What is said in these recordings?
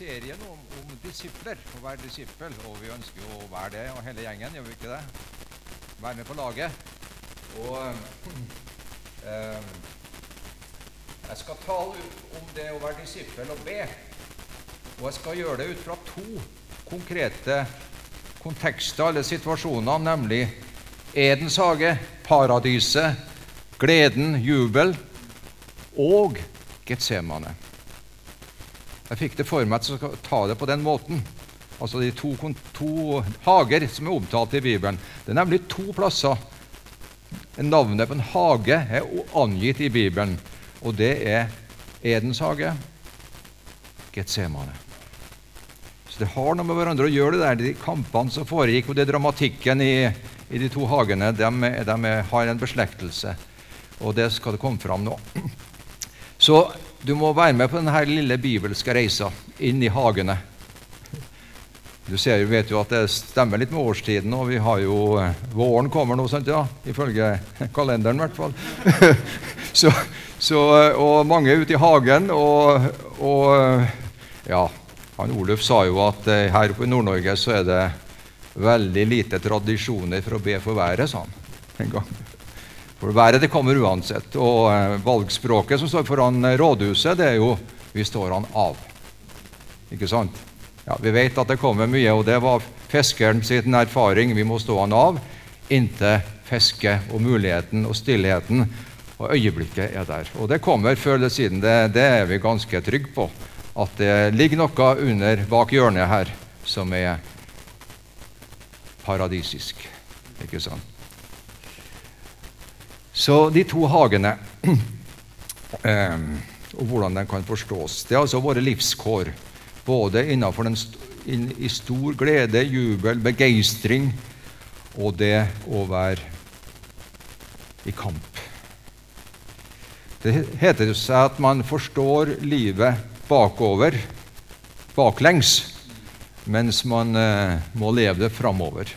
serien om, om disipler, å være disippel. Og vi ønsker jo å være det, og hele gjengen, gjør vi ikke det? Være med på laget. Og eh, jeg skal tale om det å være disippel og be. Og jeg skal gjøre det ut fra to konkrete kontekster eller situasjoner, nemlig Edens hage, paradiset, gleden, jubel og Getsemane. Jeg fikk det for meg at jeg ta det på den måten. Altså de to, to hager som er omtalt i Bibelen. Det er nemlig to plasser. Navnet på en hage er angitt i Bibelen, og det er Edens hage, Getsemane. Så det har noe med hverandre å gjøre, det der, de kampene som foregikk, og det dramatikken i, i de to hagene. De, de har en beslektelse, og det skal det komme fram nå. Så du må være med på denne lille bibelske reisa inn i hagene. Du ser, vet jo at det stemmer litt med årstiden, og vi har jo eh, Våren kommer nå, sant, ja, ifølge kalenderen i hvert fall. så, så, og mange er ute i hagen, og, og ja, han Oluf sa jo at her oppe i Nord-Norge så er det veldig lite tradisjoner for å be for været, sa han en gang. For været det kommer uansett. Og eh, valgspråket som står foran eh, rådhuset, det er jo 'vi står han av'. Ikke sant? Ja, Vi vet at det kommer mye, og det var fiskeren sin erfaring. Vi må stå han av inntil fisket og muligheten og stillheten og øyeblikket er der. Og det kommer før eller siden. Det, det er vi ganske trygge på. At det ligger noe under bak hjørnet her som er paradisisk. Ikke sant? Så de to hagene eh, og hvordan de kan forstås. Det er altså våre livskår, både innenfor den inn, i stor glede, jubel, begeistring og det å være i kamp. Det heter seg at man forstår livet bakover, baklengs, mens man eh, må leve det framover.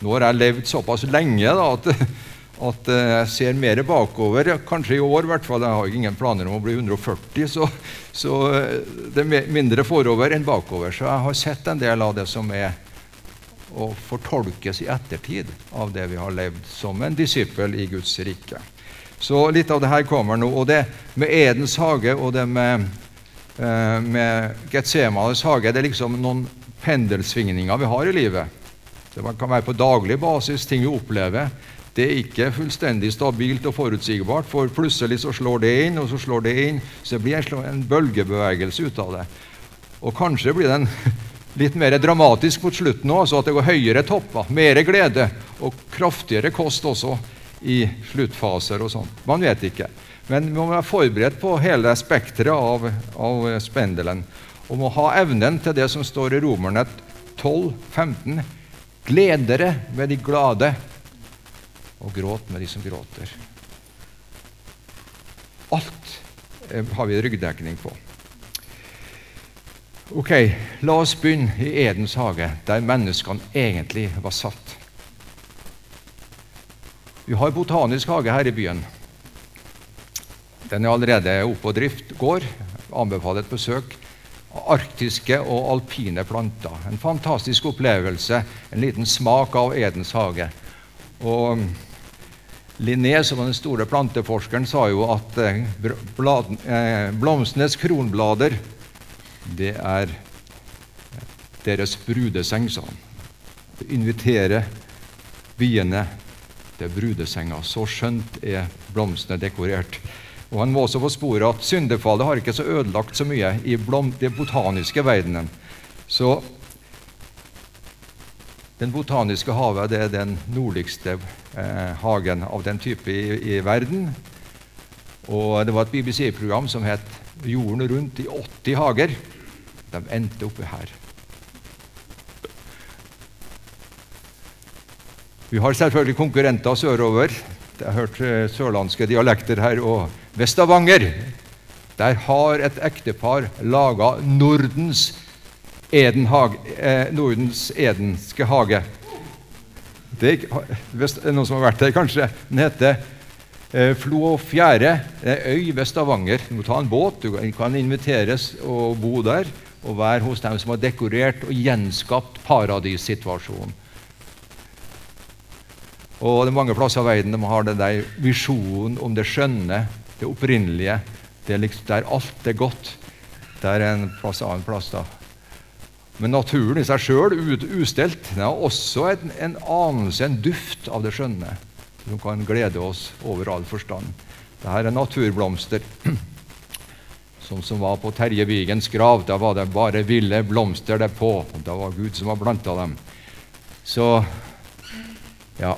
Nå har jeg levd såpass lenge da, at at eh, jeg ser mer bakover. Kanskje i år, i hvert fall. Jeg har ingen planer om å bli 140, så, så eh, det er mindre forover enn bakover. Så jeg har sett en del av det som er å fortolkes i ettertid av det vi har levd som en disippel i Guds rike. Så litt av det her kommer nå. Og det med Edens hage og det med, eh, med Getsemanes hage det er liksom noen pendelsvingninger vi har i livet. Det kan være på daglig basis, ting vi opplever. Det er ikke fullstendig stabilt og forutsigbart, for plutselig så slår det inn, og så slår det inn. Så det blir en bølgebevegelse ut av det. Og kanskje blir den litt mer dramatisk mot slutten òg, så at det går høyere topper, mer glede og kraftigere kost også i sluttfaser og sånn. Man vet ikke. Men vi må være forberedt på hele spekteret av, av spendelen. Og må ha evnen til det som står i Romerne 12, 15. Gled dere med de glade og gråt med de som gråter. Alt eh, har vi ryggdekning på. Ok, La oss begynne i Edens hage, der menneskene egentlig var satt. Vi har botanisk hage her i byen. Den er allerede oppe og drift, går. Anbefaler et besøk. Arktiske og alpine planter. En fantastisk opplevelse. En liten smak av Edens hage. Og Linné, som var den store planteforskeren, sa jo at eh, eh, blomstenes kronblader det er deres brudeseng, sa han. Invitere biene til brudesenga. Så skjønt er blomstene dekorert. Og Han må også få sporet at syndefallet har ikke så ødelagt så mye i den botaniske verdenen. Så den botaniske havet er den nordligste eh, hagen av den type i, i, verden. Og Det var et BBC-program som het 'Jorden rundt i 80 hager'. De endte oppe her. Vi har selvfølgelig konkurrenter sørover. Jeg har hørt eh, sørlandske dialekter her. Og ved Stavanger der har et ektepar laga Nordens Edenhage, eh, Nordens edenske hage. Det er, hvis det er noen som har vært der, kanskje. Den heter Eh, Flo og Fjære, øy ved Stavanger. Du må ta en båt, du kan inviteres og bo der og være hos dem som har dekorert og gjenskapt paradissituasjonen. Og det er mange plasser i verden de har den der visjonen om det skjønne, det opprinnelige, det liksom, der alt er godt. Det er en plass, annen plass da. Men naturen i seg sjøl, ustelt, den har også en, en anelse, en duft av det skjønne som kan glede oss over all forstand. Dette er naturblomster. Sånn som var på Terje Vigens grav. Da var det bare ville blomster derpå. Da var Gud som var blant av dem. Så ja.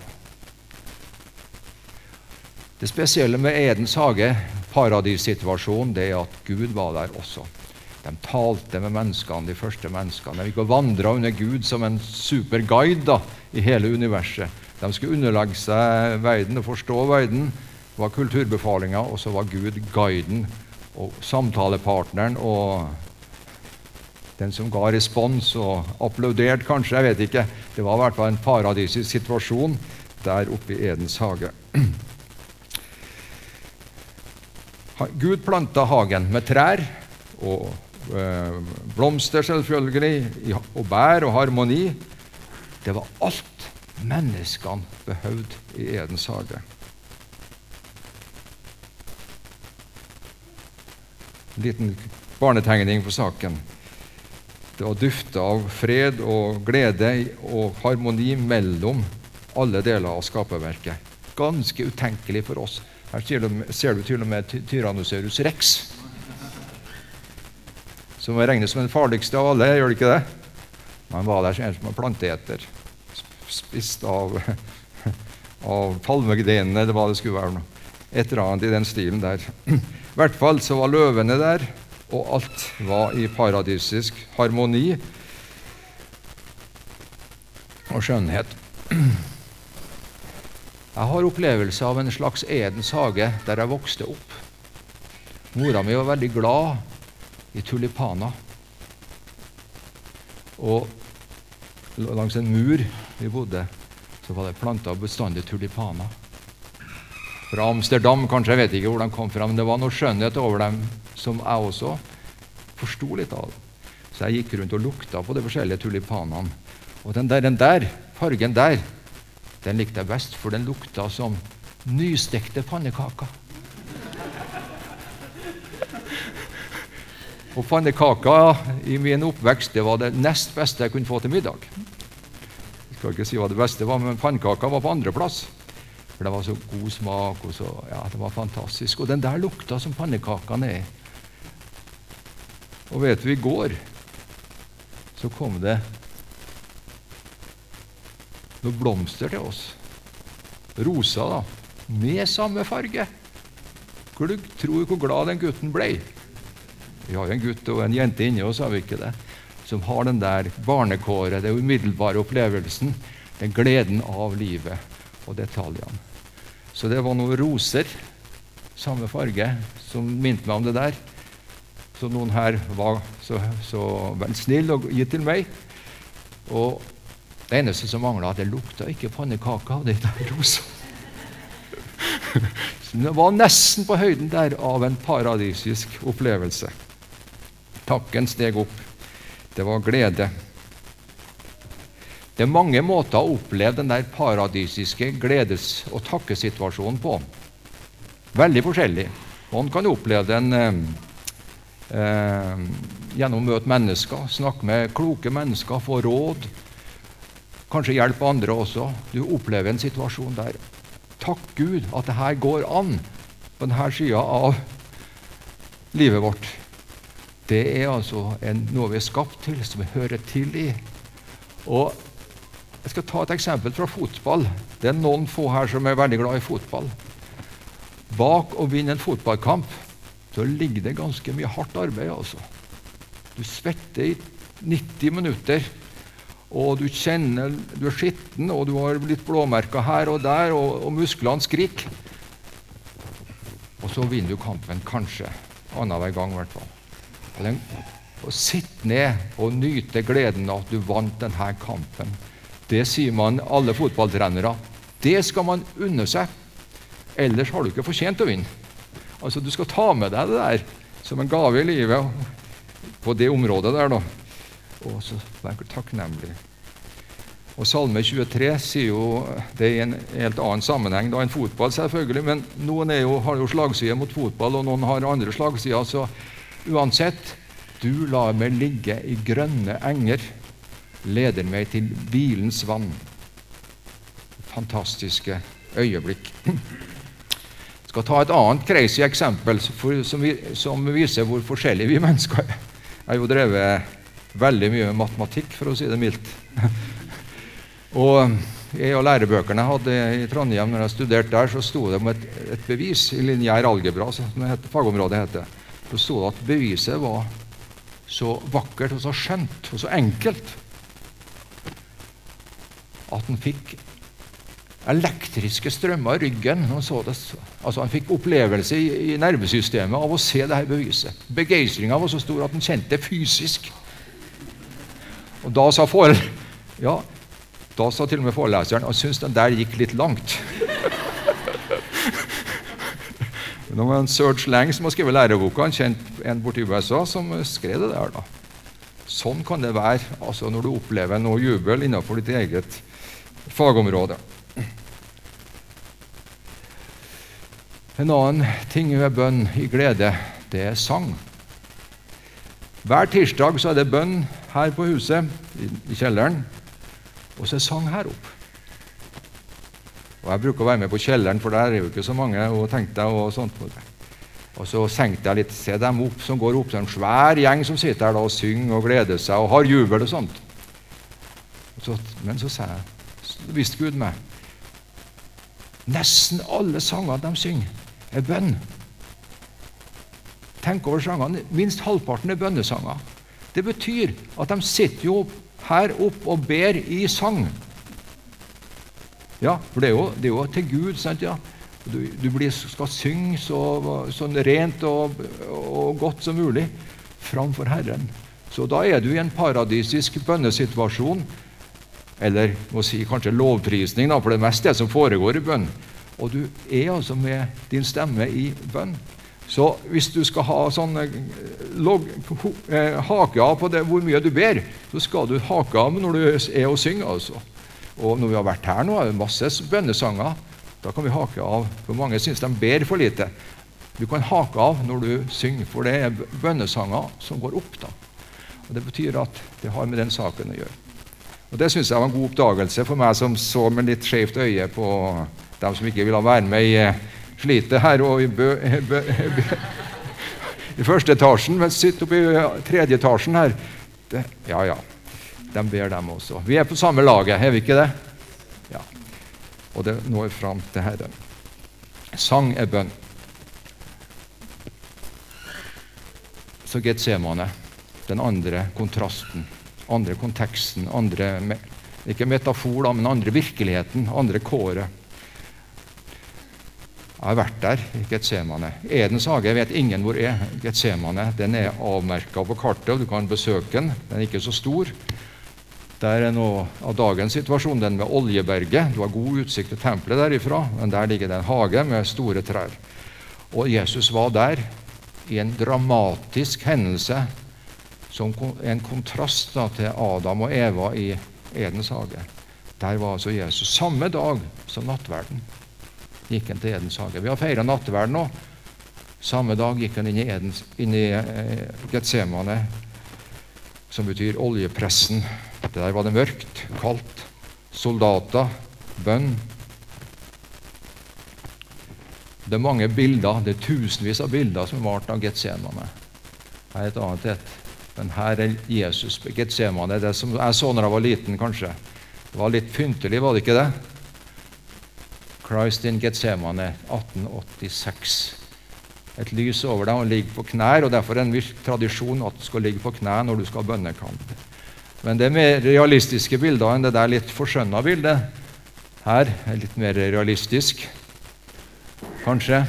Det spesielle med Edens hage, paradissituasjonen, det er at Gud var der også. De talte med menneskene, de første menneskene. De gikk og vandra under Gud som en superguide da, i hele universet. De skulle underlegge seg verden og forstå verden, var kulturbefalinga, og så var Gud guiden og samtalepartneren og den som ga respons og applauderte, kanskje. Jeg vet ikke. Det var i hvert fall en paradisisk situasjon der oppe i Edens hage. Gud planta hagen med trær og blomster, selvfølgelig, og bær og harmoni. Det var alt menneskene behøvde i Edens hage. En liten barnetegning på saken. Det var dufta av fred og glede og harmoni mellom alle deler av skaperverket. Ganske utenkelig for oss. Her ser du til og med Tyrannosaurus rex, som regnes som den farligste av alle. Gjør det ikke det? Man var der som en som var planteeter spist av, av palmegrenene, eller hva det skulle være. Et eller annet i den stilen der. I hvert fall så var løvene der, og alt var i paradisisk harmoni og skjønnhet. Jeg har opplevelse av en slags Edens hage der jeg vokste opp. Mora mi var veldig glad i tulipaner. Og langs en mur vi bodde, så var det planta bestandig tulipaner. Fra Amsterdam, kanskje. Jeg vet ikke hvor de kom fra, men det var noe skjønnhet over dem som jeg også forsto litt av. Så jeg gikk rundt og lukta på de forskjellige tulipanene. Og den der, den der fargen der, den likte jeg best, for den lukta som nystekte pannekaker. Og pannekaker i min oppvekst det var det nest beste jeg kunne få til middag. Jeg skal ikke si hva det beste var, men pannekaker var på andreplass. For det var så god smak. og så, ja, Det var fantastisk. Og den der lukta som pannekakene er. Og vet du, i går så kom det noen blomster til oss. Rosa, da. Med samme farge. Glugg, du hvor glad den gutten ble. Vi har jo en gutt og en jente inni oss, har vi ikke det? som har den der barnekåret, den umiddelbare opplevelsen, den gleden av livet og detaljene. Så det var noen roser, samme farge, som minte meg om det der. Så noen her var så, så vel snill og gitt til meg. Og det eneste som mangla, det lukta ikke pannekake av de der rosene. det var nesten på høyden der av en paradisisk opplevelse. Takken steg opp. Det var glede. Det er mange måter å oppleve den der paradisiske gledes- og takkesituasjonen på. Veldig forskjellig. Man kan oppleve den eh, eh, gjennom å møte mennesker, snakke med kloke mennesker, få råd. Kanskje hjelpe andre også. Du opplever en situasjon der. Takk Gud at det her går an på denne sida av livet vårt det er altså en, noe vi er skapt til, som vi hører til i. Og Jeg skal ta et eksempel fra fotball. Det er noen få her som er veldig glad i fotball. Bak å vinne en fotballkamp så ligger det ganske mye hardt arbeid. altså. Du svetter i 90 minutter, og du kjenner du er skitten, og du har blitt blåmerka her og der, og, og musklene skriker. Og så vinner du kampen, kanskje. Annenhver gang, i hvert fall. Å sitte ned og nyte gleden av at du vant denne kampen. Det sier man alle fotballtrenere. Det skal man unne seg. ellers har du ikke fortjent å vinne. Altså, Du skal ta med deg det der som en gave i livet på det området der. da. Og så vær takknemlig. Og Salme 23 sier jo det i en helt annen sammenheng da enn fotball, selvfølgelig. Men noen jo, har jo slagside mot fotball, og noen har andre slagsider. Så uansett Du lar meg ligge i grønne enger, leder meg til hvilens vann. Fantastiske øyeblikk. Jeg skal ta et annet crazy eksempel for, som, vi, som, viser hvor forskjellige vi mennesker er. Jeg har jo drevet veldig mye med matematikk, for å si det mildt. Og jeg og lærebøkene hadde i Trondheim når jeg studerte der, så sto det om et, et bevis i lineær algebra, som heter, fagområdet heter. Så sto det at beviset var så vakkert og så skjønt og så enkelt at han fikk elektriske strømmer i ryggen. Han, altså han fikk opplevelse i, i, nervesystemet av å se dette beviset. Begeistringa var så stor at han kjente det fysisk. Og da sa for, ja, da sa til og med foreleseren at syntes den der gikk litt langt. Nå var en Serge Lang som har skrevet læreboka, en kjent en borti USA, som skrev det der. da. Sånn kan det være altså når du opplever noe jubel innenfor ditt eget fagområde. En annen ting ved bønn i glede, det er sang. Hver tirsdag så er det bønn her på huset, i kjelleren. Og så er sang her opp. Og Jeg bruker å være med på kjelleren, for der er jo ikke så mange. Og tenkte jeg og sånt. Og så senkte jeg litt, se dem opp som går opp. Det er en svær gjeng som sitter her da og synger og gleder seg og har jubel og sånt. Og så, men så sa jeg, så visste Gud meg Nesten alle sangene de synger, er bønn. Tenk over sangene. Minst halvparten er bønnesanger. Det betyr at de sitter jo her oppe og ber i sang. Ja, for det er jo, det er jo til Gud. sant, ja? Du, du blir, skal synge så, sånn rent og, og, godt som mulig framfor Herren. Så da er du i en paradisisk bønnesituasjon, eller må si kanskje lovprisning, da, for det meste er det som foregår i bønn. Og du er altså med din stemme i bønn. Så hvis du skal ha sånn eh, eh, hake av på det, hvor mye du ber, så skal du hake av når du er og synger. altså. Og når vi har vært her nå, er det masse bønnesanger. Da kan vi hake av. For mange syns de ber for lite. Du kan hake av når du synger, for det er bønnesanger som går opp. da. Og Det betyr at det har med den saken å gjøre. Og Det syns jeg var en god oppdagelse for meg som så med litt skjevt øye på dem som ikke ville være med i slitet her og i, bø, bø, bø, i første etasjen, men sitter oppe i tredje etasjen her. Det, ja, ja. De ber, dem også. Vi er på samme laget, er vi ikke det? Ja. Og det når fram til Herren. Sang er bønn. Så Getsemane, den andre kontrasten, andre konteksten, andre ikke metafor, da, men andre virkeligheten, andre kåret. Jeg har vært der i Getsemane. Edens hage vet ingen hvor er. Getsemane den er avmerka på kartet, og du kan besøke den. Den er ikke så stor. Der er noe av dagens situasjon den med Oljeberget. Du har god utsikt til tempelet derifra, men der ligger det en hage med store trær. Og Jesus var der i en dramatisk hendelse som en kontrast da, til Adam og Eva i Edens hage. Der var altså Jesus samme dag som nattverden gikk han til Edens hage. Vi har feira nattverden nå. Samme dag gikk han inn i, Edens, i eh, Getsemane, som betyr oljepressen. Der var det mørkt, kaldt. Soldater, bønn. Det er mange bilder, det er tusenvis av bilder som er malt av Getsemane. Her er et annet et. Men her er Jesus på Getsemane. Det som jeg så da jeg var liten, kanskje. Det var litt pyntelig, var det ikke det? Christ in Getsemane 1886. Et lys over deg og ligger på knær, og derfor er det en viss tradisjon at du skal ligge på knær når du skal ha bønnekamp. Men det er mer realistiske bilder enn det der litt forskjønna bildet. Her er litt mer realistisk, kanskje.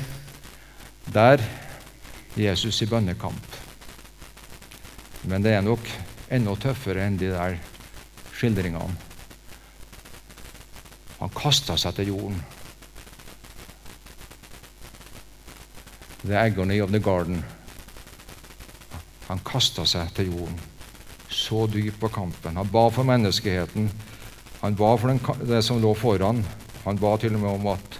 Der Jesus i bønnekamp. Men det er nok enda tøffere enn de der skildringene. Han kasta seg til jorden the agony of the garden. Han kasta seg til jorden. Så dyp var kampen. Han ba for menneskeheten. Han ba for den, det som lå foran. Han ba til og med om at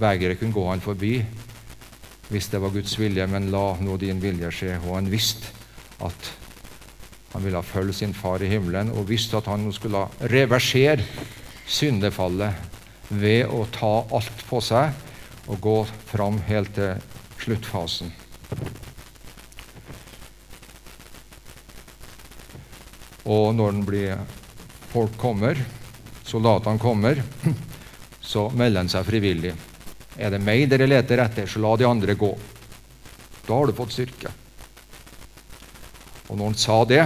begeret kunne gå han forbi hvis det var Guds vilje, men la nå din vilje skje. Og han visste at han ville følge sin far i himmelen, og visste at han skulle reversere syndefallet ved å ta alt på seg og gå fram helt til sluttfasen. Og når blir, folk kommer, soldatene kommer, så melder han seg frivillig. Er det meg dere leter etter, så la de andre gå. Da har du fått styrke. Og når han sa det,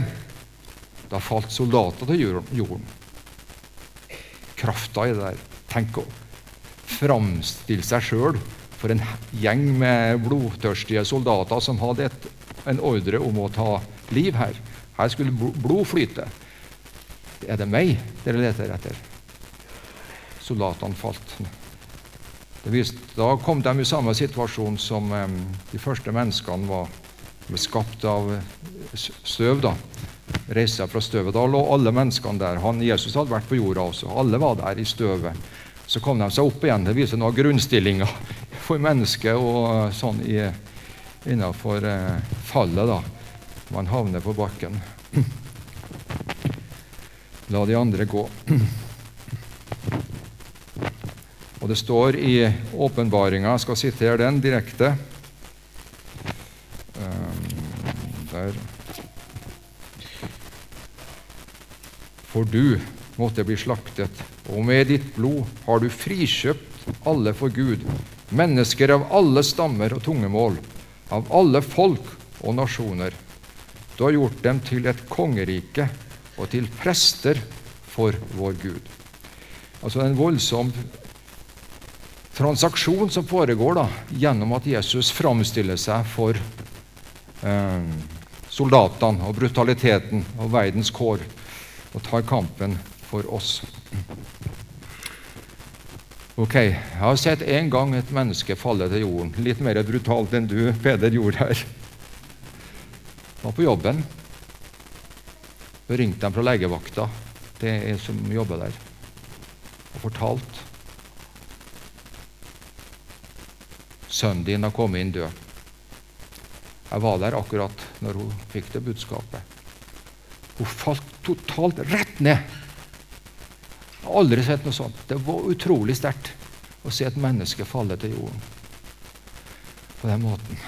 da falt soldater til jorden. Krafta i det der. Tenk å framstille seg sjøl for en gjeng med blodtørstige soldater som hadde et, en ordre om å ta liv her. Her skulle blod flyte. Er det meg dere leter etter? Soldatene falt. Viste, da kom de i samme situasjon som de første menneskene var, skapt av støv. da, Reiste fra støvet. Da lå alle menneskene der. Han, Jesus hadde vært på jorda også. Alle var der i støvet. Så kom de seg opp igjen. Det viser noe av grunnstillinga for mennesket og sånn i, innenfor eh, fallet. da. Man havner på bakken. La de andre gå. Og det står i åpenbaringa Jeg skal sitere den direkte. Um, der. For du måtte bli slaktet, og med ditt blod har du frikjøpt alle for Gud, mennesker av alle stammer og tungemål, av alle folk og nasjoner. Du har gjort dem til et kongerike og til prester for vår Gud. Altså en voldsom transaksjon som foregår da, gjennom at Jesus framstiller seg for eh, soldatene og brutaliteten og verdens kår og tar kampen for oss. Ok, Jeg har sett en gang et menneske falle til jorden. Litt mer brutalt enn du, Peder, gjorde her. Var på jobben. Så ringte de fra legevakta, det er som jobber der, og fortalte sønnen din har kommet inn død. Jeg var der akkurat når hun fikk det budskapet. Hun falt totalt rett ned. Jeg har aldri sett noe sånt. Det var utrolig sterkt å se et menneske falle til jorden på den måten.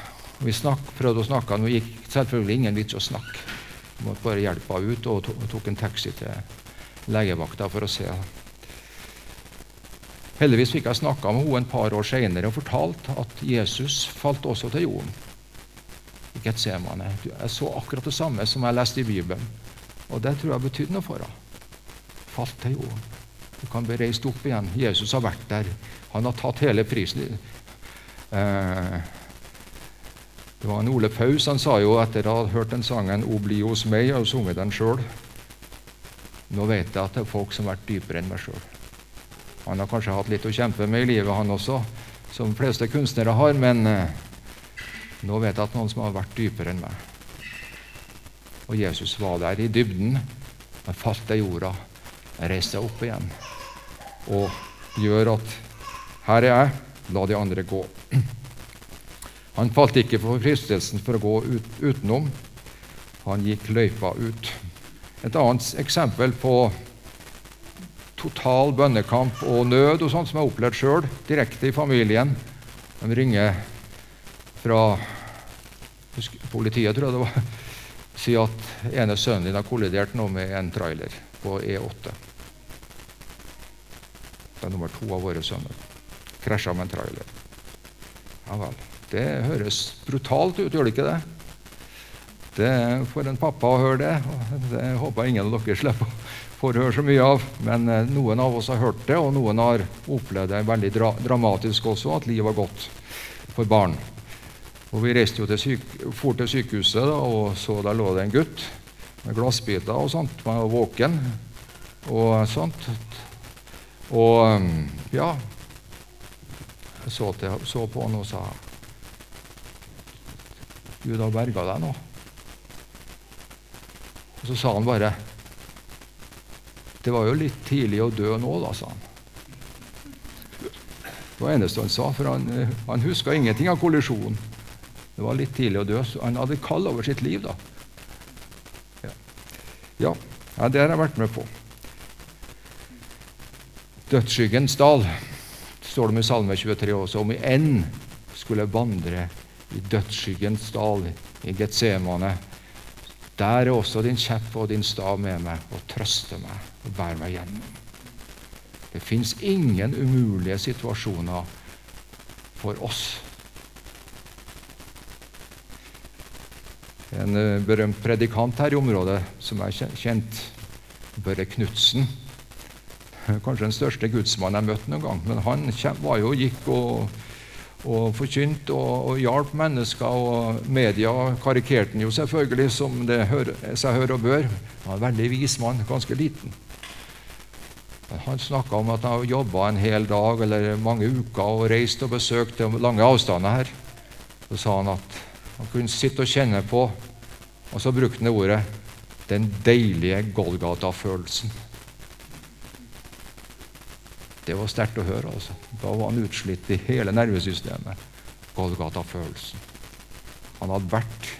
Vi snakk, prøvde å snakke, nå gikk selvfølgelig ingen vits å snakke. Vi måtte bare hjelpe henne ut og tok en taxi til legevakta for å se. Heldigvis fikk jeg snakka med henne en par år senere og fortalt at Jesus falt også til jorden. Ikke et semane. Jeg så akkurat det samme som jeg leste i Bibelen. Og det tror jeg betydde noe for henne. Falt til jorden. Du kan bli reist opp igjen. Jesus har vært der. Han har tatt hele prisen. Eh, det var en Ole Paus han sa jo etter å ha hørt den sangen 'O bli hos meg' og sunget den sjøl Nå vet jeg at det er folk som har vært dypere enn meg sjøl. Han har kanskje hatt litt å kjempe med i livet, han også, som de fleste kunstnere har, men eh, nå vet jeg at noen som har vært dypere enn meg. Og Jesus var der i dybden. men falt til jorda, reiste opp igjen og gjør at her er jeg, la de andre gå. Han falt ikke for fristelsen for å gå ut, utenom. Han gikk løypa ut. Et annet eksempel på total bønnekamp og nød og sånt som jeg har opplevd sjøl, direkte i familien. De ringer fra politiet, tror jeg det var, sier at ene sønnen din har kollidert nå med en trailer på E8. Det er nummer to av våre sønner. Krasja med en trailer. Ja vel. Det høres brutalt ut, gjør det ikke det? Det For en pappa å høre det. og Det håper jeg ingen av dere slipper får høre så mye av. Men eh, noen av oss har hørt det, og noen har opplevd det veldig dra dramatisk også, at livet var gått for barn. Og Vi reiste jo til syk til sykehuset, da, og så der lå det en gutt med glassbiter og sånt. Man var våken og sånt. Og ja Jeg så, til, så på han og sa Gud har berga deg nå. Og så sa han bare Det var jo litt tidlig å dø nå, da, sa han. Det var det eneste han sa, for han, han huska ingenting av kollisjonen. Det var litt tidlig å dø, så han hadde kall over sitt liv da. Ja, ja det har jeg vært med på. Dødsskyggens dal står det med Salme 23 også. Om vi enn skulle vandre i dødsskyggens dal, i Getsemane, der er også din kjepp og din stav med meg og trøster meg og bærer meg gjennom. Det fins ingen umulige situasjoner for oss. En uh, berømt predikant her i området som er kjent, Børre Knutsen Kanskje den største gudsmannen jeg har møtt noen gang. Men han var jo, gikk og, og forkynte og, og hjalp mennesker. Og media karikerte han jo selvfølgelig, som det hører, seg hør og bør. Han var en veldig vis mann, ganske liten. Han snakka om at han jobba en hel dag eller mange uker og reiste og besøkte lange avstander her. Så sa han at han kunne sitte og kjenne på, og så brukte han det ordet 'den deilige Golgata-følelsen'. Det var sterkt å høre. altså. Da var han utslitt i hele nervesystemet. Golgata-følelsen. Han hadde vært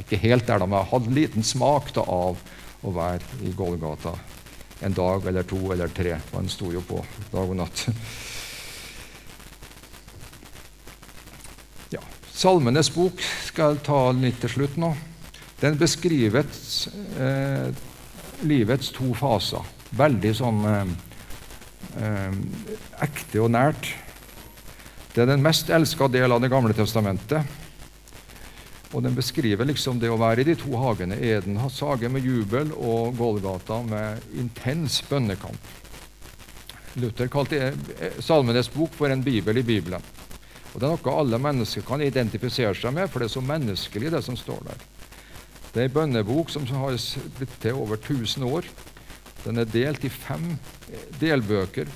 ikke helt der, da, men hadde liten smak da, av å være i Golgata en dag eller to eller tre. Han sto jo på dag og natt. Ja. Salmenes bok skal jeg ta litt til slutt nå. Den beskriver eh, livets to faser. Veldig sånn eh, eh, ekte og nært. Det er den mest elska del av Det gamle testamentet. Og den beskriver liksom det å være i de to hagene. Eden hage med jubel og Golgata med intens bønnekamp. Luther kalte Salmenes bok for en bibel i Bibelen. Og Det er noe alle mennesker kan identifisere seg med, for det er så menneskelig, det som står der. Det er en bønnebok som har blitt til over 1000 år. Den er delt i fem delbøker.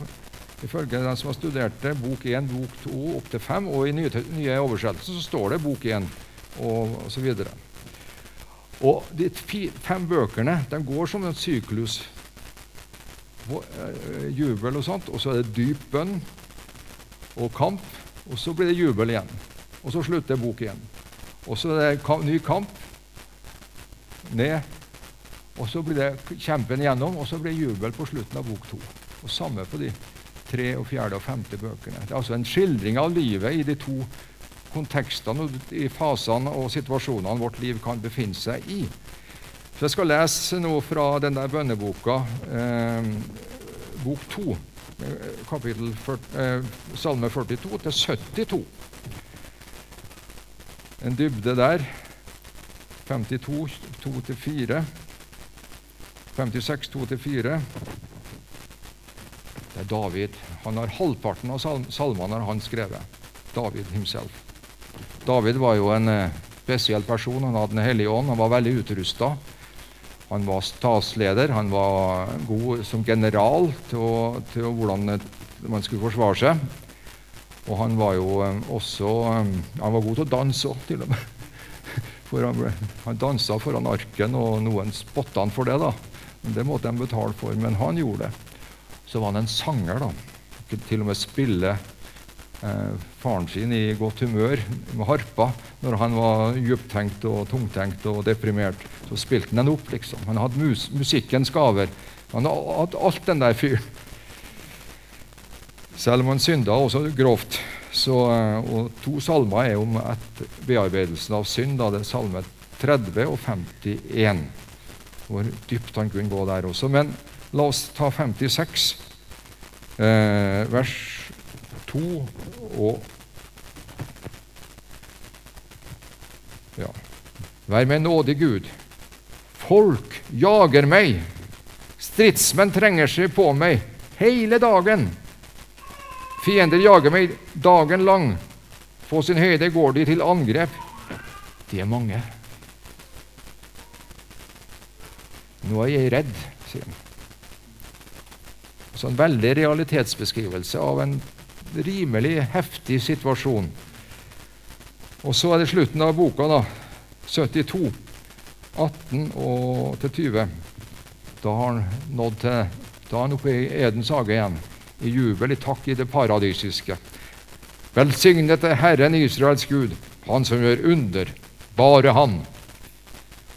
Ifølge den som har studert det, bok 1, bok 2 opp til 5, og i nye, nye oversettelser så står det bok 1 og osv. Og, og de fem bøkene de går som en syklus. Eh, jubel og sånt, og så er det dyp bønn og kamp, og så blir det jubel igjen. Og så slutter bok igjen. Og så er det ny kamp, ned, og så blir det kjempen igjennom, og så blir det jubel på slutten av bok to. Og samme på de tre, og fjerde og femte bøkene. Det er altså en skildring av livet i de to kontekstene i fasene og situasjonene vårt liv kan befinne seg i. Så Jeg skal lese noe fra den der bønneboka, eh, bok 2, kapittel 40, eh, salme 42 til 72. En dybde der. 52, 2-4. 56, 2-4. Det er David. Han har Halvparten av salmene har han skrevet. David himself. David var jo en eh, spesiell person. Han hadde Den hellige ånd. Han var veldig utrusta. Han var statsleder. Han var god som general til, til hvordan man skulle forsvare seg. Og han var jo eh, også eh, Han var god til å danse òg, til og med. For han, han dansa foran arken, og noen spotta han for det. da. Det måtte de betale for, men han gjorde det. Så var han en sanger. da. Til og med spille eh, faren sin i godt humør med harpa når han var djuptenkt og tungtenkt og deprimert. Så spilte han den opp, liksom. Han hadde mus musikkens gaver. Han hadde alt den der fyren. Selv om han synda også grovt. Så, eh, og to salmer er om bearbeidelsen av synd. Da det er salme 30 og 51. Hvor dypt han kunne gå der også. Men la oss ta 56, eh, vers 2 og ja. Vær meg nådig, Gud. Folk jager meg. Stridsmenn trenger seg på meg hele dagen. Fiender jager meg dagen lang. På sin høyde går de til angrep. De er mange. Nå er jeg redd, sier han. Så en veldig realitetsbeskrivelse av en rimelig heftig situasjon. Og så er det slutten av boka, da. 72, 18 og til 20. Da har han nådd til Da er han oppe i Edens hage igjen, i jubel, i takk i det paradisiske. Velsignet er Herren Israels Gud, Han som gjør under, bare Han.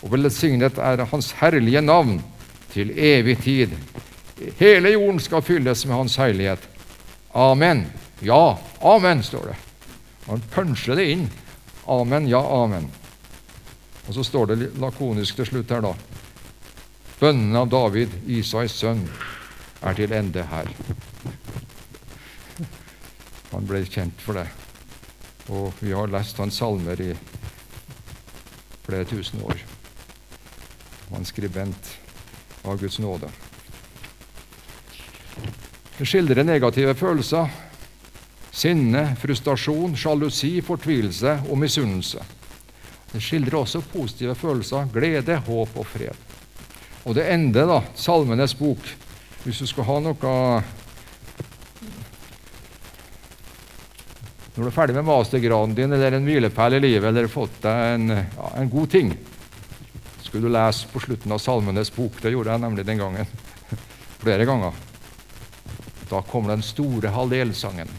Og velsignet er Hans herlige navn til evig tid. Hele jorden skal fylles med Hans herlighet. Amen. Ja, amen, står det. Han punsjer det inn. Amen, ja, amen. Og så står det lakonisk til slutt her, da. Bønnen av David, Isais sønn, er til ende her. Han ble kjent for det. Og vi har lest hans salmer i flere tusen år. Han skribent av Guds nåde. Det skildrer negative følelser. Sinne, frustrasjon, sjalusi, fortvilelse og misunnelse. Det skildrer også positive følelser, glede, håp og fred. Og det ender, da, Salmenes bok. Hvis du skal ha noe Når du er ferdig med mastergraden din eller en hvilepæl i livet eller fått deg en, ja, en god ting, skulle du lese på slutten av Salmenes bok. Det gjorde jeg nemlig den gangen. Flere ganger. Da kom den store hallelsangen.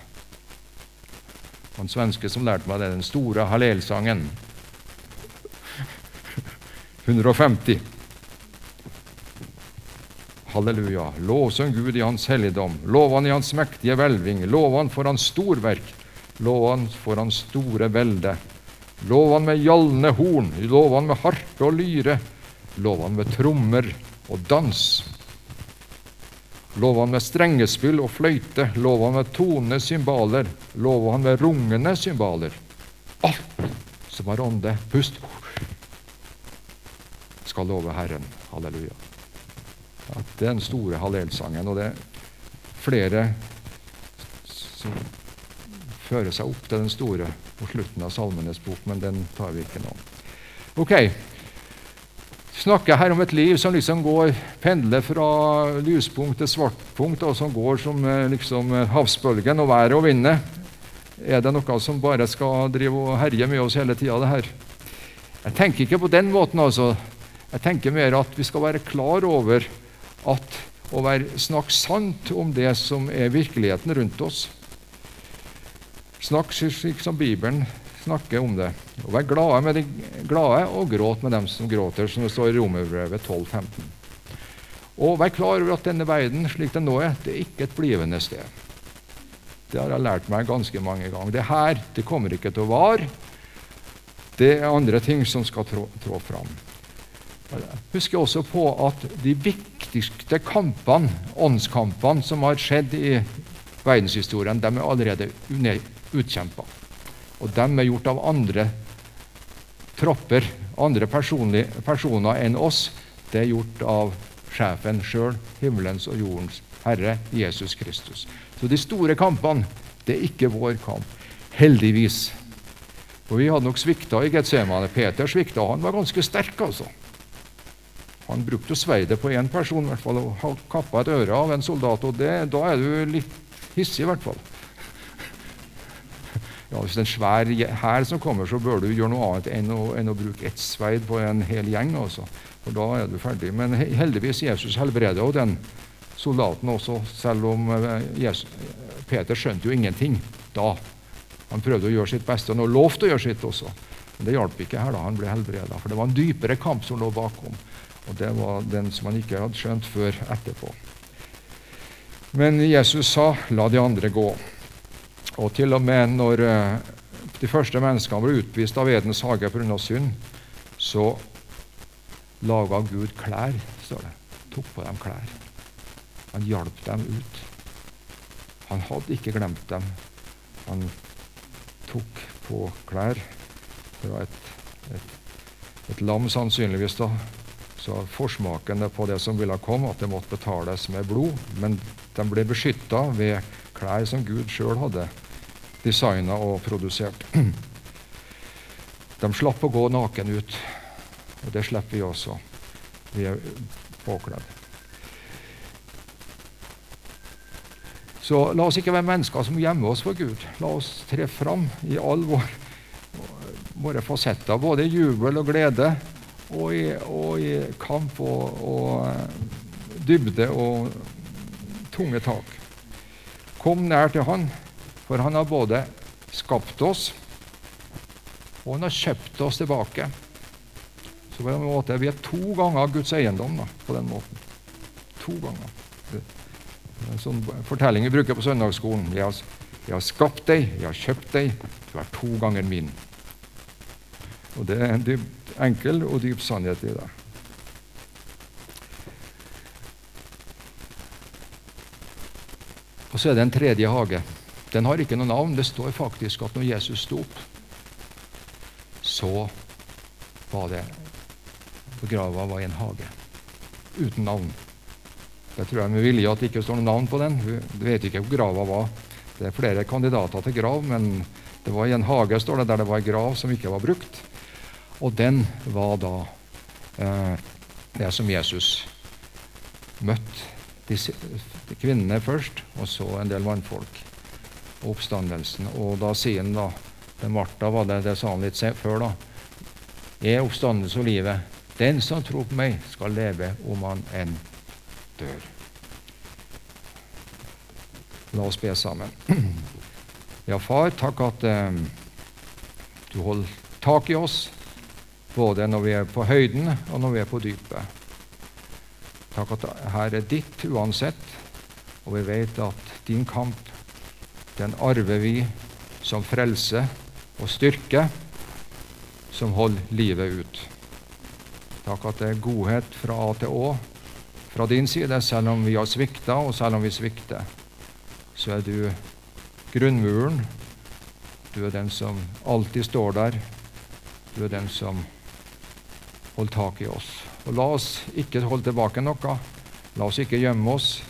Han svenske som lærte meg det, den store hallelsangen. 150. Halleluja. Lovsang Gud i Hans helligdom. Lov Han i Hans mektige hvelving. Lov Han for Hans storverk. Lov Han for Hans store velde. Lov Han med gjalne horn. Lov Han med harpe og lyre. Lov Han med trommer og dans. Lov Han med strengespill og fløyte. Lov Han med tonende cymbaler. Lov Han med rungende cymbaler. Alt som har ånde, pust, skal love Herren. Halleluja. Ja, det er den store hallelsangen, og det er flere som fører seg opp til den store på slutten av Salmenes bok, men den tar vi ikke nå. Ok, snakker her om et liv som liksom går, pendler fra lyspunkt til svartpunkt, og som går som eh, liksom havsbølgen og været og vinden. Er det noe som bare skal drive og herje med oss hele tida, det her? Jeg tenker ikke på den måten, altså. Jeg tenker mer at vi skal være klar over at å være, snakke sant om det som er virkeligheten rundt oss. Snakk slik som Bibelen snakker om det. Og Vær glade med de glade og gråt med dem som gråter, som det står i Romerbrevet 12,15. Og vær klar over at denne verden slik den nå er, det er ikke et blivende sted. Det har jeg lært meg ganske mange ganger. Det her det kommer ikke til å vare. Det er andre ting som skal trå, trå fram. Husk også på at de viktigste kampene, åndskampene som har skjedd i verdenshistorien, de er allerede utkjempa. Og de er gjort av andre tropper, andre personer enn oss. Det er gjort av sjefen sjøl, himmelens og jordens herre, Jesus Kristus. Så de store kampene, det er ikke vår kamp. Heldigvis. Og Vi hadde nok svikta i Getsemane. Peter svikta. Han var ganske sterk, altså. Han brukte sverdet på én person i hvert fall, og kappa et øre av en soldat. og det, Da er du litt hissig, i hvert fall. Ja, hvis det er en svær hær som kommer, så bør du gjøre noe annet enn å, enn å bruke ett sverd på en hel gjeng. Også. For da er du ferdig. Men heldigvis Jesus helbreder jo den soldaten også, selv om eh, Jesus, Peter skjønte jo ingenting da. Han prøvde å gjøre sitt beste, og han lovte å gjøre sitt også. Men det hjalp ikke her da han ble helbreda, for det var en dypere kamp som lå bakom. Og det var den som han ikke hadde skjønt før etterpå. Men Jesus sa 'la de andre gå'. Og til og med når uh, de første menneskene ble utvist av Edens hage pga. synd, så laga Gud klær, står det. Tok på dem klær. Han hjalp dem ut. Han hadde ikke glemt dem. Han tok på klær fra et, et, et lam, sannsynligvis, da, så forsmaken på det som ville komme, at det måtte betales med blod. Men de ble beskytta ved klær som Gud sjøl hadde designa og produsert. De slapp å gå naken ut, og det slipper vi også. Vi er påkledd. Så la oss ikke være mennesker som gjemmer oss for Gud. La oss tre fram i all vår våre fasetter, både i jubel og glede, og i, og i kamp og, og eh, dybde og tunge tak. Kom nær til Han, for Han har både skapt oss, og Han har kjøpt oss tilbake. Så på en måte, Vi er to ganger Guds eiendom da, på den måten. To ganger. En sånn fortelling vi bruker på søndagsskolen. Jeg har, jeg har skapt deg, jeg har kjøpt deg, du er to ganger min. Og Det er en dyp, enkel og dyp sannhet i det. Og så er det en tredje hage. Den har ikke noe navn. Det står faktisk at når Jesus sto opp, så var det Grava var i en hage uten navn. Det tror jeg med vilje at det ikke står noe navn på den. Du vet ikke hvor grava var. Det er flere kandidater til grav, men det var i en hage står det, der det var en grav som ikke var brukt. Og den var da eh, det som Jesus møtte kvinnene først, og så en del mannfolk. Oppstandelsen. Og da sier han da til Martha, var det, det sa han litt før, da. Jeg er oppstandelse og livet. Den som tror på meg, skal leve om han enn dør. La oss be sammen. Ja, far, takk at eh, du holder tak i oss, både når vi er på høyden, og når vi er på dypet. Takk at her er ditt uansett, og vi vet at din kamp, den arver vi som frelse og styrke, som holder livet ut. Takk at det er godhet fra A til Å fra din side, selv om vi har svikta, og selv om vi svikter. Så er du grunnmuren. Du er den som alltid står der. Du er den som holder tak i oss. Og La oss ikke holde tilbake noe. La oss ikke gjemme oss.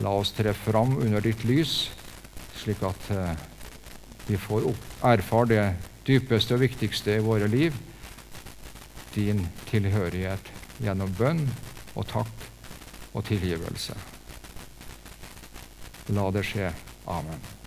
La oss tre fram under ditt lys, slik at eh, vi får erfare det dypeste og viktigste i våre liv, din tilhørighet gjennom bønn og takk og tilgivelse. La det skje. Amen.